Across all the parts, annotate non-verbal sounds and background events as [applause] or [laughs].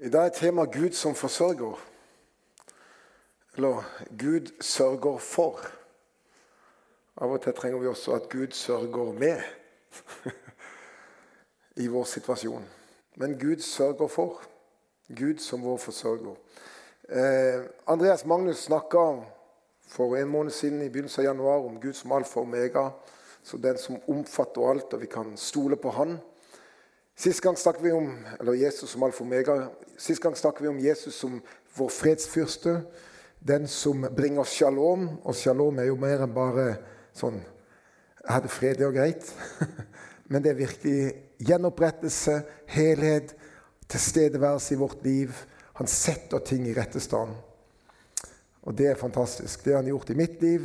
I dag er tema Gud som forsørger. Eller Gud sørger for. Av og til trenger vi også at Gud sørger med [laughs] i vår situasjon. Men Gud sørger for. Gud som vår forsørger. Eh, Andreas Magnus snakka for en måned siden i begynnelsen av januar om Gud som alfa og omega. Så den som omfatter alt, og vi kan stole på Han. Sist gang snakket vi om Jesus som alfa og omega. Sist gang snakket vi om Jesus som vår fredsfyrste. Den som bringer oss shalom. Og shalom er jo mer enn bare sånn Jeg hadde fredelig og greit. [laughs] Men det er virkelig gjenopprettelse, helhet, tilstedeværelse i vårt liv. Han setter ting i rette stand. Og det er fantastisk. Det har han gjort i mitt liv,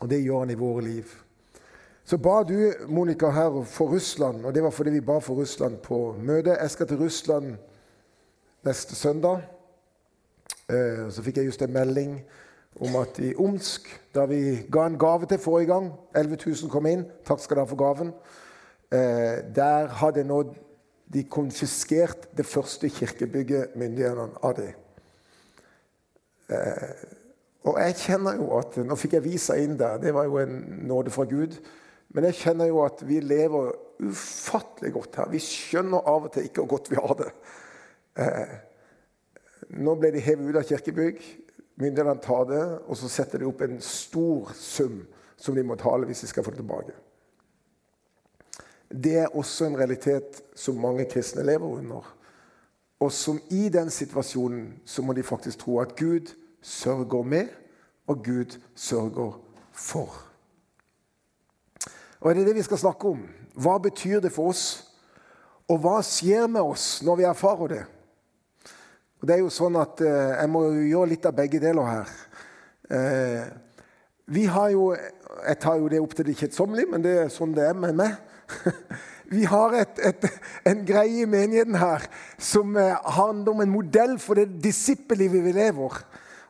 og det gjør han i våre liv. Så ba du, Monica, her for Russland, og det var fordi vi ba for Russland på møtet. Jeg skal til Russland neste søndag. Eh, så fikk jeg just en melding om at i Omsk, der vi ga en gave til forrige gang 11 000 kom inn. Takk skal dere for gaven. Eh, der hadde nå de konfiskert det første kirkebygget, myndighetene av det. Eh, og jeg kjenner jo at Nå fikk jeg visa inn der. Det var jo en nåde fra Gud. Men jeg kjenner jo at vi lever ufattelig godt her. Vi skjønner av og til ikke hvor godt vi har det. Eh, nå ble de hevet ut av kirkebygg. Myndighetene tar det, og så setter de opp en stor sum som de må tale hvis de skal få det tilbake. Det er også en realitet som mange kristne lever under. Og som i den situasjonen så må de faktisk tro at Gud sørger med, og Gud sørger for. Og Det er det vi skal snakke om. Hva betyr det for oss? Og hva skjer med oss når vi erfarer det? Og det er jo sånn at eh, Jeg må gjøre litt av begge deler her. Eh, vi har jo Jeg tar jo det opp til det kjedsommelige, men det er sånn det er med meg. [laughs] Vi har et, et, en greie i menigheten her som eh, handler om en modell for det disippellivet vi lever.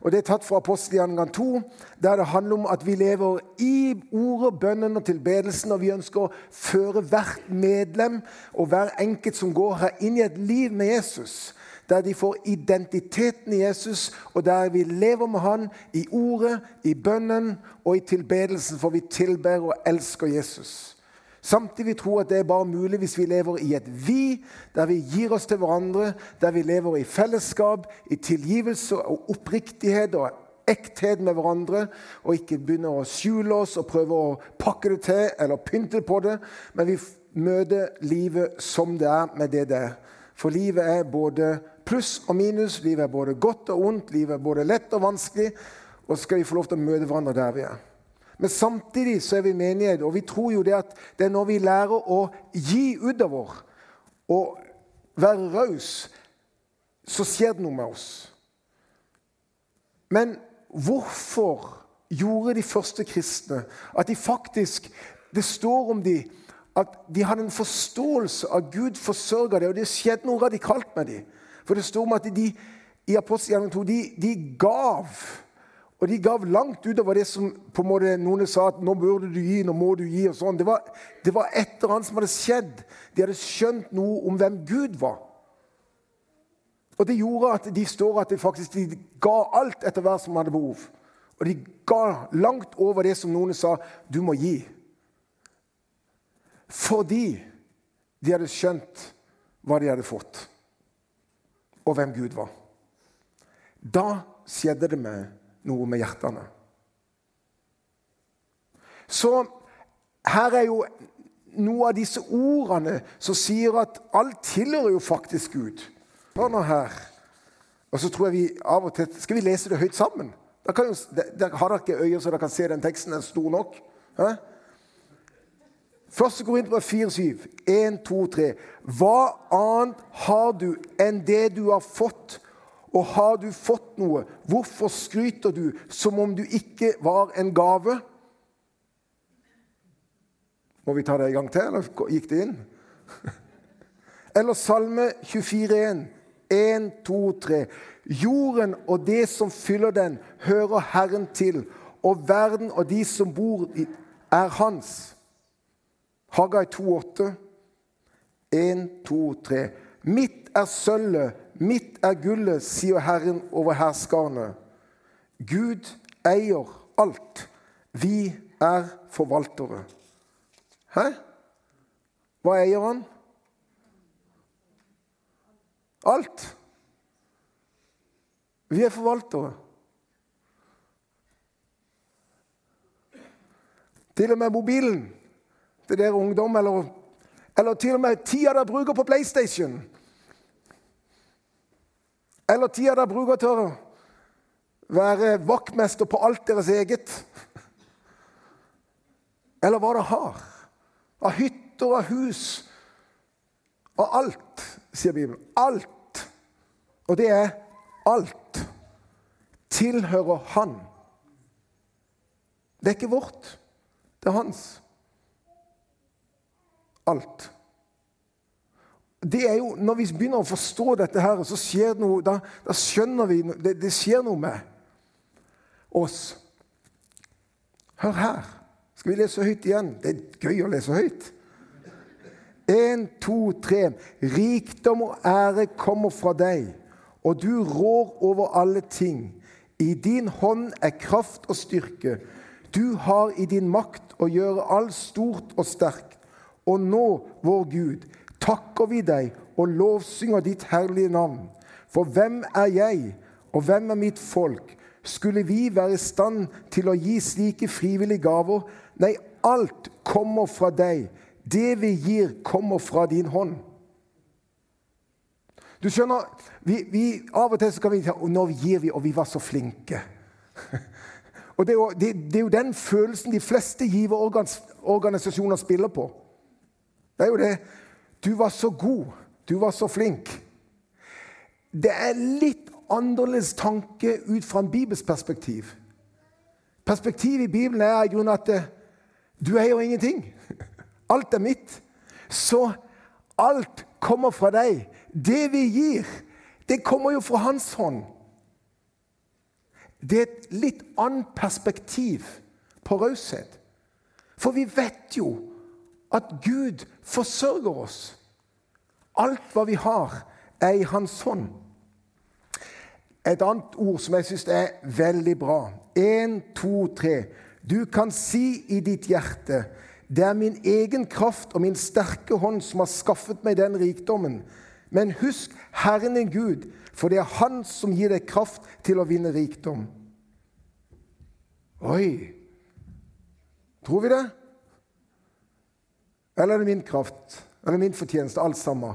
Og Det er tatt fra Apostelgjerningen 2, der det handler om at vi lever i ordet, bønnen og tilbedelsen. Og vi ønsker å føre hvert medlem og hver enkelt som går her, inn i et liv med Jesus. Der de får identiteten i Jesus, og der vi lever med Han i ordet, i bønnen og i tilbedelsen, for vi tilber og elsker Jesus. Samtidig tro at det er bare mulig hvis vi lever i et vi, der vi gir oss til hverandre, der vi lever i fellesskap, i tilgivelse og oppriktighet og ekthet med hverandre, og ikke begynner å skjule oss og prøve å pakke det til eller pynte på det, men vi møter livet som det er, med det det er. For livet er både pluss og minus, livet er både godt og ondt, livet er både lett og vanskelig, og så skal vi få lov til å møte hverandre der vi er. Men samtidig så er vi menighet, og vi tror jo det at det er når vi lærer å gi utover og være raus, så skjer det noe med oss. Men hvorfor gjorde de første kristne at de faktisk Det står om de at de hadde en forståelse av Gud forsørga dem, og det skjedde noe radikalt med dem. For det står om at de i Apostelgjerningen 2 de, de gav og de gav langt utover det som på en måte noen sa at nå burde du gi, nå må du gi. og sånn. Det var, det var et eller annet som hadde skjedd. De hadde skjønt noe om hvem Gud var. Og det gjorde at de står at de faktisk de ga alt etter hver som hadde behov. Og de ga langt over det som noen sa du må gi. Fordi de hadde skjønt hva de hadde fått, og hvem Gud var. Da skjedde det med noe med hjertene. Så her er jo noe av disse ordene som sier at alt tilhører jo faktisk Gud. Hør nå her. Og så tror jeg vi av og til Skal vi lese det høyt sammen? Da jo, der har dere ikke øyne så dere kan se den teksten. Den er stor nok. Hæ? Første Korinterbrev 4,7. 1, 2, 3. Hva annet har du enn det du har fått og har du fått noe, hvorfor skryter du som om du ikke var en gave? Må vi ta det en gang til, eller gikk det inn? [laughs] Eller Salme 24,1. 1, 2, 3. Jorden og det som fyller den, hører Herren til, og verden og de som bor i, er hans. Hagai 2,8. 1, 2, 3. Mitt er sølvet Mitt er gullet, sier Herren over herskerne. Gud eier alt. Vi er forvaltere. Hæ? Hva eier han? Alt. Vi er forvaltere. Til og med mobilen til dere ungdom, eller, eller til og med tida dere bruker på PlayStation. Eller tida dere bruker til å være vaktmester på alt deres eget. Eller hva dere har. Av hytter, av hus. Av alt, sier Bibelen. Alt. Og det er alt. Tilhører Han. Det er ikke vårt. Det er hans. Alt. Det er jo, Når vi begynner å forstå dette, her, så skjer det noe, da, da skjønner vi det, det skjer noe med oss. Hør her. Skal vi lese høyt igjen? Det er gøy å lese høyt. Én, to, tre. Rikdom og ære kommer fra deg, og du rår over alle ting. I din hånd er kraft og styrke. Du har i din makt å gjøre alt stort og sterkt. Og nå, vår Gud, takker vi deg og lovsynger ditt herlige navn. For hvem er jeg, og hvem er mitt folk? Skulle vi være i stand til å gi slike frivillige gaver? Nei, alt kommer fra deg. Det vi gir, kommer fra din hånd. Du skjønner, vi, vi, Av og til så kan vi si nå gir vi, og vi var så flinke. [laughs] Og det er, jo, det, det er jo den følelsen de fleste giverorganisasjoner spiller på. Det er jo det. Du var så god. Du var så flink. Det er litt annerledes tanke ut fra en Bibels perspektiv. Perspektivet i Bibelen er i grunnen at du du eier ingenting. [laughs] Alt er mitt. Så alt kommer fra deg. Det vi gir, det kommer jo fra Hans hånd. Det er et litt annet perspektiv på raushet. For vi vet jo at Gud forsørger oss. Alt hva vi har, er i Hans hånd. Et annet ord som jeg syns er veldig bra. Én, to, tre. Du kan si i ditt hjerte det er min egen kraft og min sterke hånd som har skaffet meg den rikdommen. Men husk Herren din Gud, for det er Han som gir deg kraft til å vinne rikdom. Oi! Tror vi det? Eller er det min kraft? Eller min fortjeneste? Alt sammen.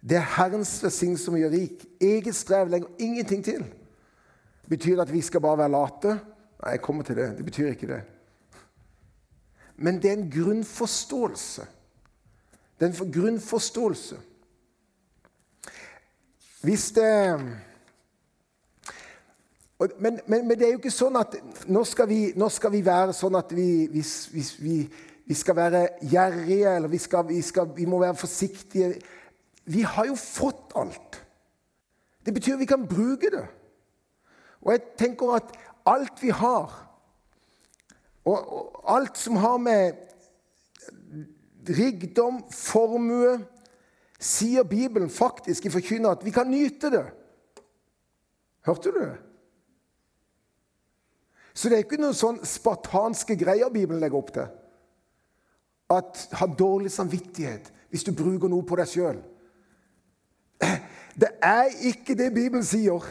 Det er Herrens velsignelse som gjør rik. Eget strev legger ingenting til. Betyr det at vi skal bare være late? Nei, jeg kommer til det. Det betyr ikke det. Men det er en grunnforståelse. Det er en grunnforståelse. Hvis det men, men, men, det er jo ikke sånn at nå skal vi, nå skal vi være sånn at vi, vi, vi skal være gjerrige, eller skal, skal, vi, må være forsiktige. Vi har jo fått alt. Det betyr at vi kan bruke det. Og jeg tenker at alt vi har, og, og alt som har med rikdom, formue Sier Bibelen faktisk i forkynner at vi kan nyte det. Hørte du det? Så det er ikke noen sånn spartanske greier Bibelen legger opp til. At ha dårlig samvittighet hvis du bruker noe på deg sjøl. Det er ikke det Bibelen sier.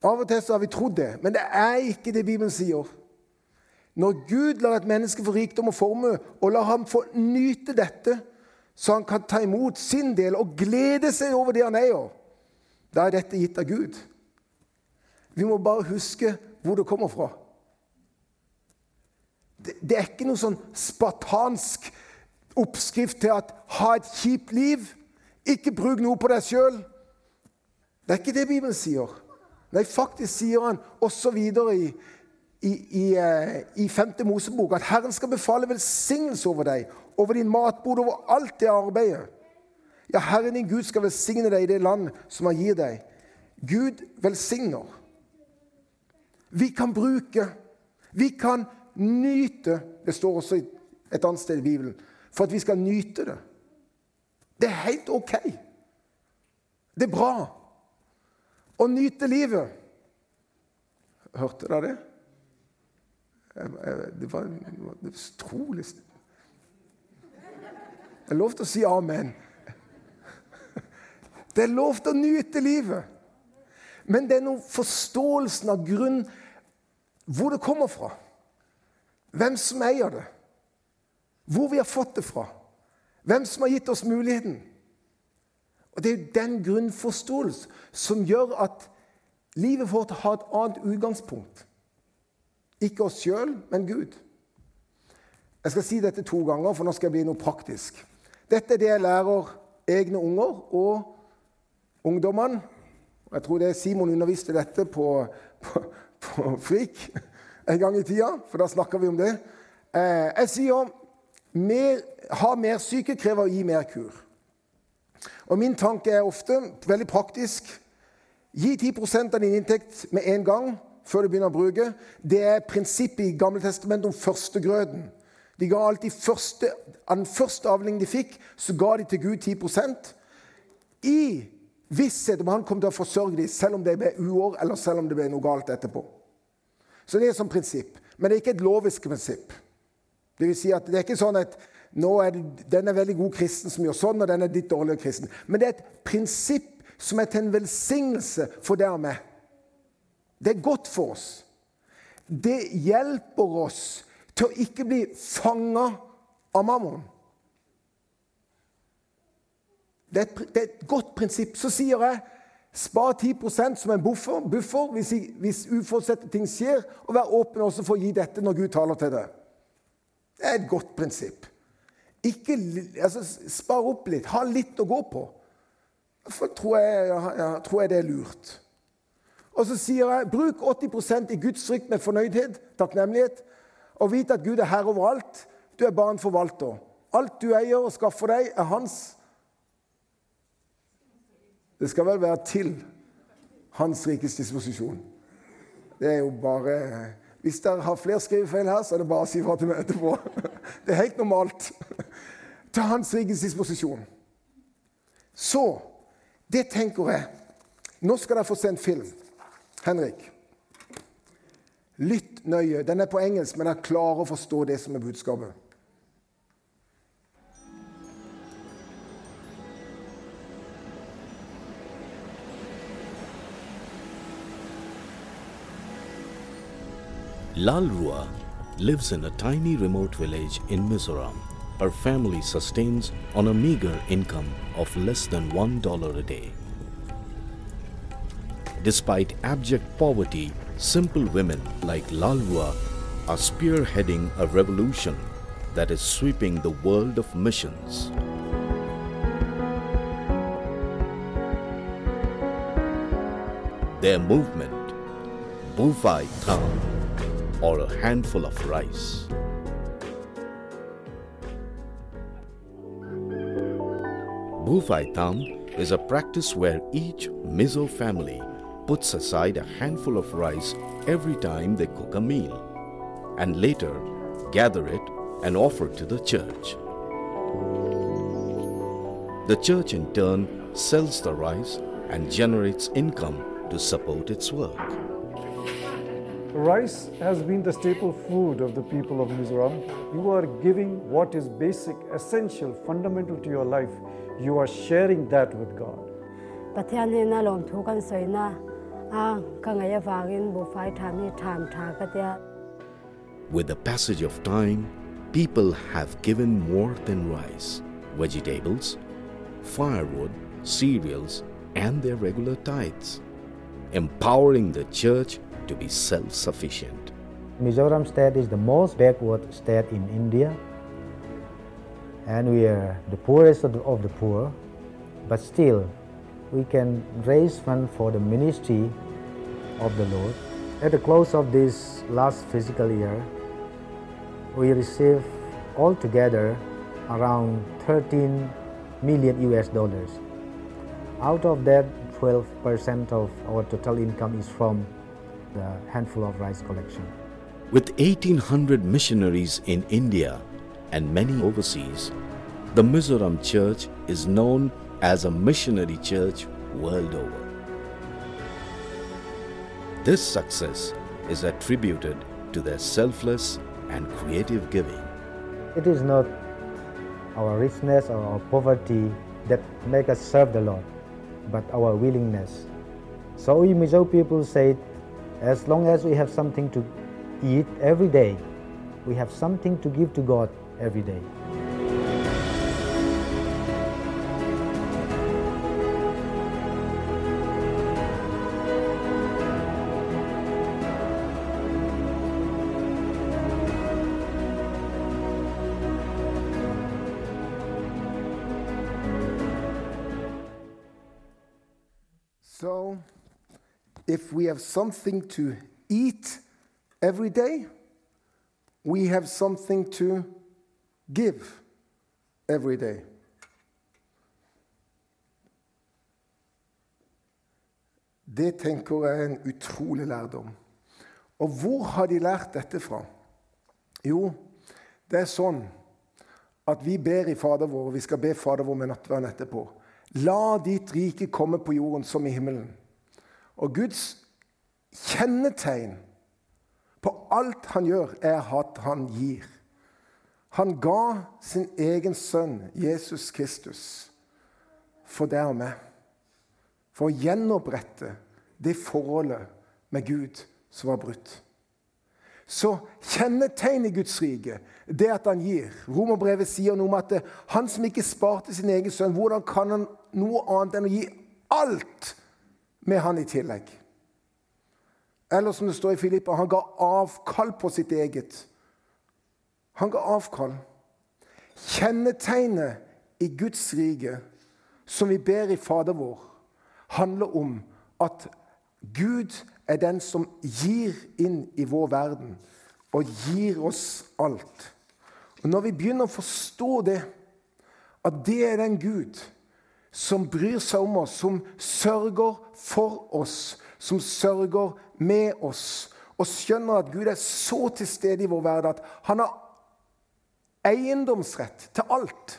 Av og til så har vi trodd det, men det er ikke det Bibelen sier. Når Gud lar et menneske få rikdom og formue, og lar ham få nyte dette, så han kan ta imot sin del og glede seg over det han eier, da er dette gitt av Gud. Vi må bare huske hvor det kommer fra. Det er ikke noe sånn spartansk oppskrift til at ha et kjipt liv. Ikke bruk noe på deg sjøl. Det er ikke det Bibelen sier. Nei, faktisk sier han også videre i, i, i, eh, i 5. Mosebok at Herren skal befale velsignelse over deg, over din matbod, over alt det arbeidet. Ja, Herren din Gud skal velsigne deg i det land som han gir deg. Gud velsigner. Vi kan bruke, vi kan nyte Det står også et annet sted i Bibelen. For at vi skal nyte det. Det er helt ok. Det er bra. Å nyte livet. Hørte dere det? Det var, utrolig Det er lov til å si amen. Det er lov til å nyte livet. Men det er noe forståelsen av grunn hvor det kommer fra. Hvem som eier det. Hvor vi har fått det fra. Hvem som har gitt oss muligheten. Og Det er jo den grunnforståelsen som gjør at livet vårt har et annet utgangspunkt. Ikke oss sjøl, men Gud. Jeg skal si dette to ganger, for nå skal jeg bli noe praktisk. Dette er det jeg lærer egne unger og ungdommene. Jeg tror det er Simon underviste dette på, på, på Frik en gang i tida, for da snakker vi om det. Eh, jeg sier mer, ha mer syke krever å gi mer kur. Og Min tanke er ofte veldig praktisk. Gi 10% av din inntekt med en gang før du begynner å bruke. Det er prinsippet i Gamle testamentet om førstegrøden. De ga alltid første, Av den første avlingen de fikk, så ga de til Gud 10% I visshet om han kom til å forsørge dem, selv om det ble uår eller selv om det ble noe galt etterpå. Så det er som prinsipp. Men det er ikke et lovisk prinsipp. Det vil si at det er ikke sånn at nå er det, den er veldig god kristen som gjør sånn, og den er ditt dårlige kristen. Men det er et prinsipp som er til en velsignelse for meg. Det er godt for oss. Det hjelper oss til å ikke bli fanga av mammon. Det er, et, det er, et, godt prinsipp. Så sier jeg spar 10% som en buffer, buffer hvis, hvis uforutsette ting skjer, og vær åpen også for å gi dette når Gud taler til deg. Det er et godt prinsipp. Ikke, altså, spar opp litt. Ha litt å gå på. Derfor tror jeg, ja, tror jeg det er lurt. Og så sier jeg bruk 80% i Guds frykt med fornøydhet, takknemlighet, og vit at Gud er herre overalt. Du er bare en forvalter. Alt du eier og skaffer deg, er hans. Det skal vel være til hans rikes disposisjon. Det er jo bare Hvis dere har flere skrivefeil her, så er det bare å si fra til meg etterpå. [laughs] Det er helt normalt. [laughs] Til hans rikes disposisjon. Så Det tenker jeg. Nå skal dere få se en film. Henrik. Lytt nøye. Den er på engelsk, men jeg klarer å forstå det som er budskapet. Lalrua lives in a tiny remote village in Mizoram. Her family sustains on a meager income of less than $1 a day. Despite abject poverty, simple women like Lalrua are spearheading a revolution that is sweeping the world of missions. Their movement, Bufai Town, or a handful of rice. Bufai Tam is a practice where each Mizo family puts aside a handful of rice every time they cook a meal and later gather it and offer it to the church. The church in turn sells the rice and generates income to support its work. Rice has been the staple food of the people of Mizoram. You are giving what is basic, essential, fundamental to your life. You are sharing that with God. With the passage of time, people have given more than rice, vegetables, firewood, cereals, and their regular tithes, empowering the church to be self-sufficient. Mizoram state is the most backward state in India and we are the poorest of the, of the poor but still we can raise funds for the ministry of the Lord. At the close of this last fiscal year we received altogether around 13 million US dollars. Out of that 12% of our total income is from the handful of rice collection. With 1800 missionaries in India and many overseas, the Mizoram Church is known as a missionary church world over. This success is attributed to their selfless and creative giving. It is not our richness or our poverty that make us serve the Lord, but our willingness. So we Mizo people say, as long as we have something to eat every day, we have something to give to God every day. So, if we have something to eat every day, we have something to give every day. Det tenker jeg er en utrolig lærdom. Og hvor har de lært dette fra? Jo, det er sånn at vi ber i Fader vår, og vi skal be Fader vår med nattverden etterpå. La ditt rike komme på jorden som i himmelen. Og Guds kjennetegn på alt han gjør, er at han gir. Han ga sin egen sønn, Jesus Kristus, for deg og meg. For å gjenopprette det forholdet med Gud som var brutt. Så kjennetegner Guds rike det at han gir. Romerbrevet sier noe om at han som ikke sparte sin egen sønn, hvordan kan han noe annet enn å gi alt med han i tillegg? Eller som det står i Filippa, han ga avkall på sitt eget. Han ga avkall. Kjennetegnet i Guds rike, som vi ber i Fader vår, handler om at Gud er den som gir inn i vår verden og gir oss alt. Og Når vi begynner å forstå det, at det er den Gud som bryr seg om oss, som sørger for oss, som sørger med oss, og skjønner at Gud er så til stede i vår verden at han har eiendomsrett til alt.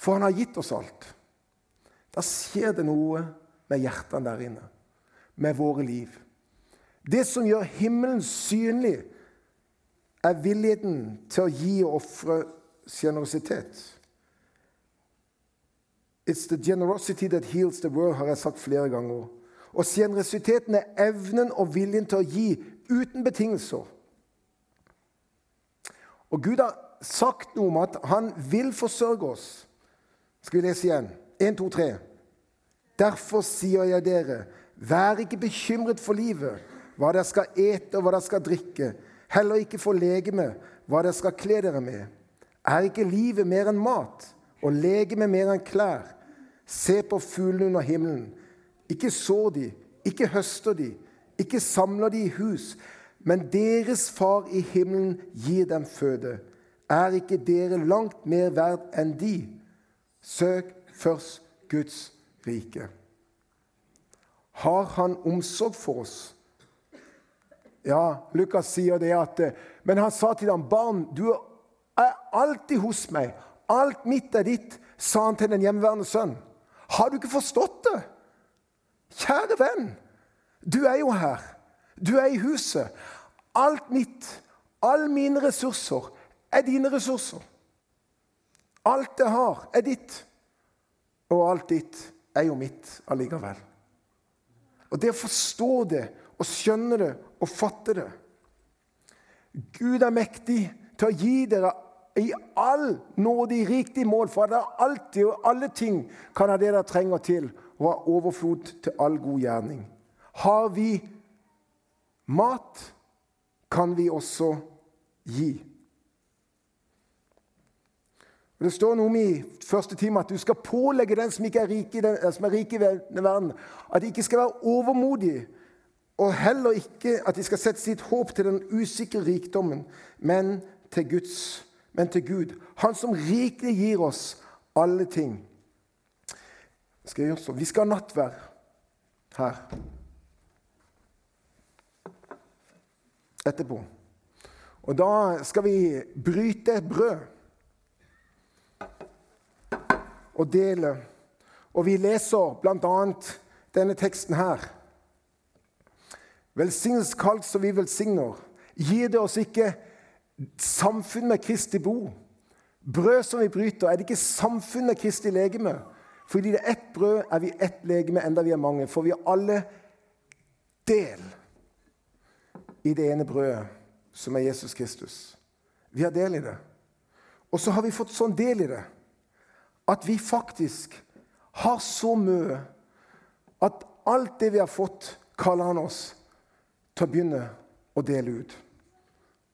For han har gitt oss alt. Da skjer det noe med hjertene der inne, med våre liv. Det som gjør himmelen synlig, er villigheten til å gi og ofre sjenerøsitet. It's the generosity that heals the world, har jeg sagt flere ganger. Og generøsiteten er evnen og viljen til å gi uten betingelser. Og Gud har sagt noe om at han vil forsørge oss. Skal vi lese igjen? 1, 2, 3. Derfor sier jeg dere, vær ikke bekymret for livet, hva dere skal ete og hva dere skal drikke, heller ikke for legeme, hva dere skal kle dere med. Er ikke livet mer enn mat, og legeme mer enn klær? Se på fuglene under himmelen. Ikke sår de, ikke høster de, ikke samler de i hus, men deres far i himmelen gir dem føde. Er ikke dere langt mer verd enn de? Søk først Guds rike. Har han omsorg for oss? Ja, Lukas sier det at Men han sa til ham, 'Barn, du er alltid hos meg. Alt mitt er ditt', sa han til den hjemmeværende sønn. Har du ikke forstått det? Kjære venn, du er jo her. Du er i huset. Alt mitt, alle mine ressurser, er dine ressurser. Alt jeg har, er ditt. Og alt ditt er jo mitt allikevel. Og det å forstå det og skjønne det og fatte det Gud er mektig til å gi dere i all nåde i riktig mål, for at er alltid og alle ting kan ha det dere trenger til, og ha overflod til all god gjerning. Har vi mat, kan vi også gi. Det står noe om i første time at du skal pålegge den som er rik i, den, som rik i verden, at de ikke skal være overmodige, og heller ikke at de skal sette sitt håp til den usikre rikdommen, men til, Guds, men til Gud. Han som rikelig gir oss alle ting. Skal jeg gjøre så? Vi skal ha nattvær her. Etterpå. Og da skal vi bryte brød og dele. Og vi leser bl.a. denne teksten her. Velsignes kalt så vi velsigner. Gir det oss ikke samfunn med Kristi bo. Brød som vi bryter, er det ikke samfunn med Kristi legeme? Fordi det er ett brød, er vi ett legeme, enda vi er mange. For vi har alle del i det ene brødet, som er Jesus Kristus. Vi har del i det. Og så har vi fått sånn del i det at vi faktisk har så mye at alt det vi har fått, kaller han oss til å begynne å dele ut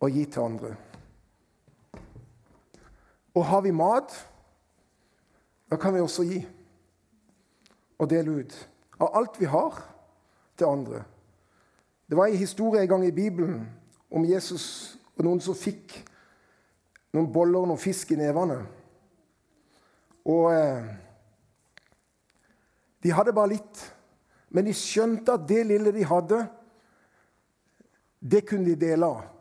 og gi til andre. Og har vi mat, da kan vi også gi og dele ut av alt vi har, til andre. Det var en historie en gang i Bibelen om Jesus og noen som fikk noen boller og noen fisk i nevene. Og eh, de hadde bare litt, men de skjønte at det lille de hadde, det kunne de dele av.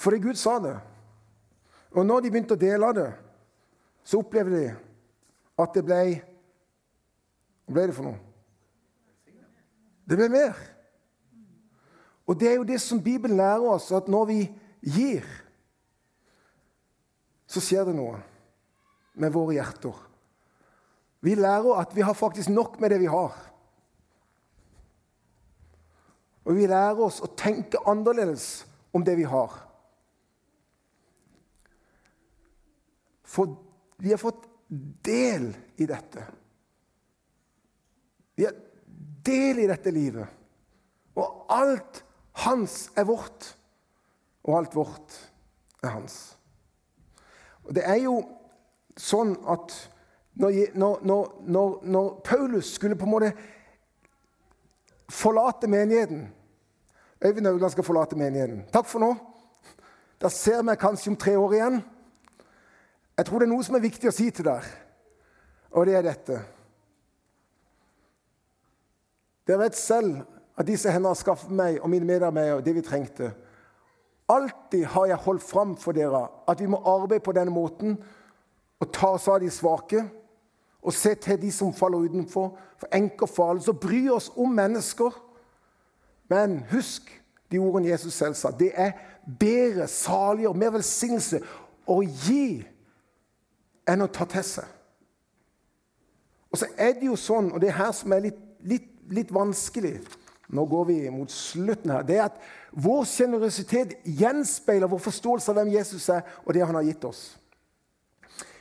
Fordi Gud sa det. Og når de begynte å dele det, så opplevde de at det ble Hva ble det for noe? Det ble mer. Og det er jo det som Bibelen lærer oss, at når vi gir, så skjer det noe med våre hjerter. Vi lærer at vi har faktisk nok med det vi har. Og vi lærer oss å tenke annerledes om det vi har. For vi har fått del i dette. Vi har del i dette livet. Og alt hans er vårt, og alt vårt er hans. Og Det er jo sånn at når, når, når, når Paulus skulle på en måte forlate menigheten Øyvind Haugland skal forlate menigheten. Takk for nå. Da ser vi kanskje om tre år igjen. Jeg tror det er noe som er viktig å si til dere, og det er dette. Dere vet selv at disse hendene har skaffet meg og mine medarbeidere det vi trengte. Alltid har jeg holdt fram for dere at vi må arbeide på denne måten og ta oss av de svake og se til de som faller utenfor, for enker farlig. Så bry oss om mennesker. Men husk de ordene Jesus selv sa. Det er bedre, saligere, mer velsignelse å gi enn å ta til seg. Og så er det jo sånn, og det er her som er litt, litt, litt vanskelig nå går vi mot slutten her. Det er at vår sjenerøsitet gjenspeiler vår forståelse av hvem Jesus er, og det han har gitt oss.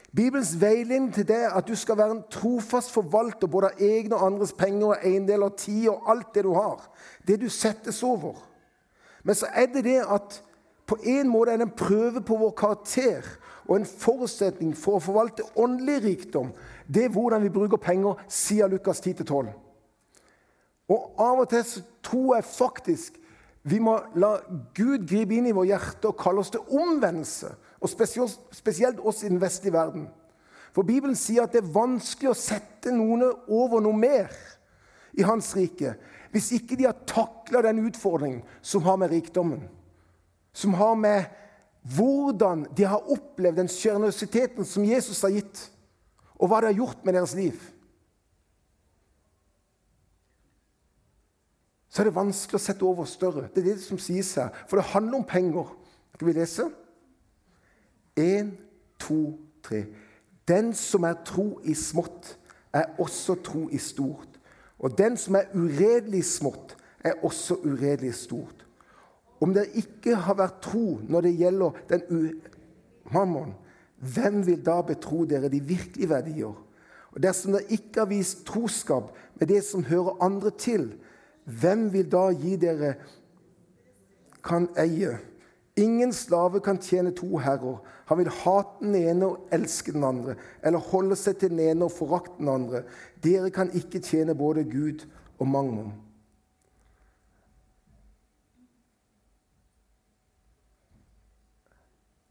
Bibelens veiledning til det er at du skal være en trofast forvalter både av egne og andres penger og eiendeler, tid og alt det du har. Det du settes over. Men så er det det at på en måte er det en prøve på vår karakter og en forutsetning for å forvalte åndelig rikdom. Det er hvordan vi bruker penger, sier Lukas 10-12. Og av og til så tror jeg faktisk vi må la Gud gripe inn i vårt hjerte og kalle oss til omvendelse. Og spesielt, spesielt oss i den vestlige verden. For Bibelen sier at det er vanskelig å sette noen over noe mer i Hans rike hvis ikke de har takla den utfordringen som har med rikdommen. Som har med hvordan de har opplevd den sjenerøsiteten som Jesus har gitt, og hva det har gjort med deres liv. så er det vanskelig å sette over større. Det er det som sies her. For det handler om penger. Skal vi lese? Én, to, tre. Den som er tro i smått, er også tro i stort. Og den som er uredelig smått, er også uredelig stort. Om det ikke har vært tro når det gjelder den mammon, hvem vil da betro dere de virkelige verdier? Og dersom dere ikke har vist troskap med det som hører andre til, hvem vil da gi dere kan eie? Ingen slave kan tjene to herrer. Han vil hate den ene og elske den andre, eller holde seg til den ene og forakte den andre. Dere kan ikke tjene både Gud og mammon.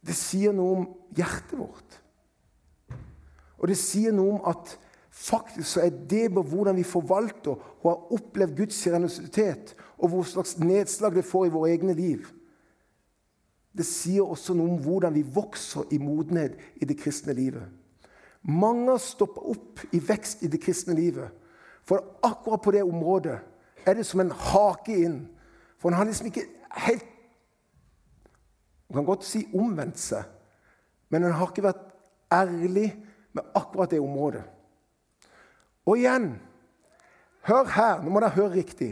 Det sier noe om hjertet vårt. Og det sier noe om at Faktisk så er det på hvordan vi forvalter og har opplevd Guds seriøsitet, og hvor slags nedslag det får i våre egne liv. Det sier også noe om hvordan vi vokser i modenhet i det kristne livet. Mange stoppa opp i vekst i det kristne livet. For akkurat på det området er det som en hake inn. For han har liksom ikke helt Man kan godt si omvendt seg, men han har ikke vært ærlig med akkurat det området. Og igjen Hør her, nå må dere høre riktig.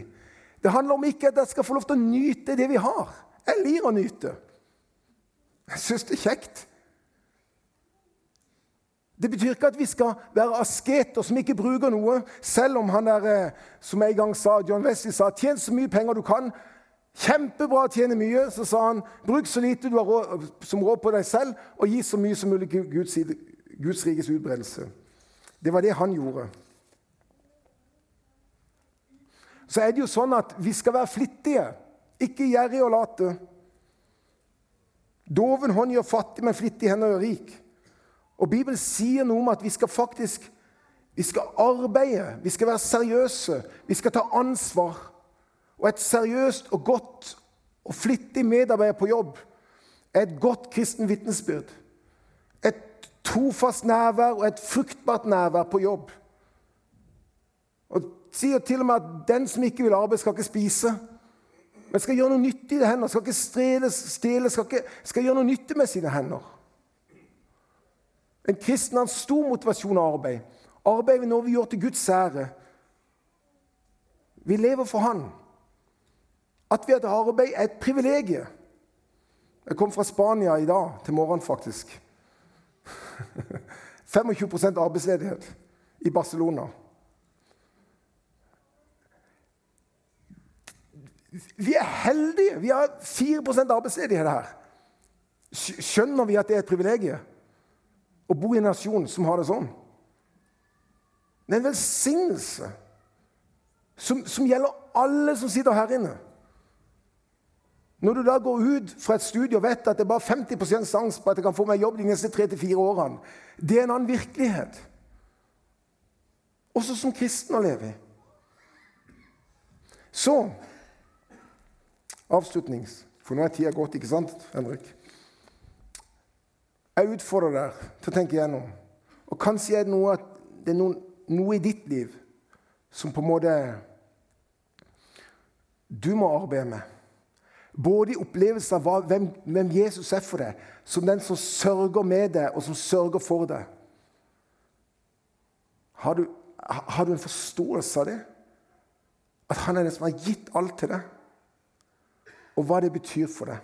Det handler om ikke at dere skal få lov til å nyte det vi har. Jeg lir å nyte. Jeg syns det er kjekt. Det betyr ikke at vi skal være asketer som ikke bruker noe, selv om han der, eh, som jeg en gang sa, John Wesley sa 'tjen så mye penger du kan'. Kjempebra tjener mye. Så sa han 'bruk så lite du har råd, som råd på deg selv', og gi så mye som mulig Guds, Guds rikes utbredelse. Det var det han gjorde. Så er det jo sånn at vi skal være flittige, ikke gjerrige og late. Doven hånd gjør fattig, men flittig hender gjør rik. Og Bibelen sier noe om at vi skal faktisk vi skal arbeide, vi skal være seriøse, vi skal ta ansvar. Og et seriøst og godt og flittig medarbeider på jobb er et godt kristen vitnesbyrd. Et trofast nærvær og et fruktbart nærvær på jobb. Og sier til og med at den som ikke vil arbeide, skal ikke spise. Men skal gjøre noe nyttig i det hender. Skal ikke strele, stjele, skal, skal gjøre noe nyttig med sine hender. En kristen har stor motivasjon av arbeid. Arbeid er noe vi gjør til Guds ære. Vi lever for Han. At vi har arbeid, er et privilegium. Jeg kom fra Spania i dag til morgenen, faktisk. [laughs] 25 arbeidsledighet i Barcelona. Vi er heldige. Vi har 4% arbeidsledighet her. Skjønner vi at det er et privilegium? å bo i en nasjon som har det sånn. Det er en velsignelse som, som gjelder alle som sitter her inne. Når du da går ut fra et studie og vet at det er bare 50% sjanse på at jeg kan få meg jobb de neste tre til fire årene, det er en annen virkelighet. Også som kristen å leve i. Så Avslutnings. For nå er tida gått, ikke sant, Henrik? Jeg utfordrer deg til å tenke igjennom. Og kanskje er det noe, det er noen, noe i ditt liv som på en måte du må arbeide med. Både i opplevelsen av hvem, hvem, Jesus er for deg, som den som sørger med deg, og som sørger for deg. Har du, har du en forståelse av det? At han er den som har gitt alt til deg? Og hva det betyr for deg?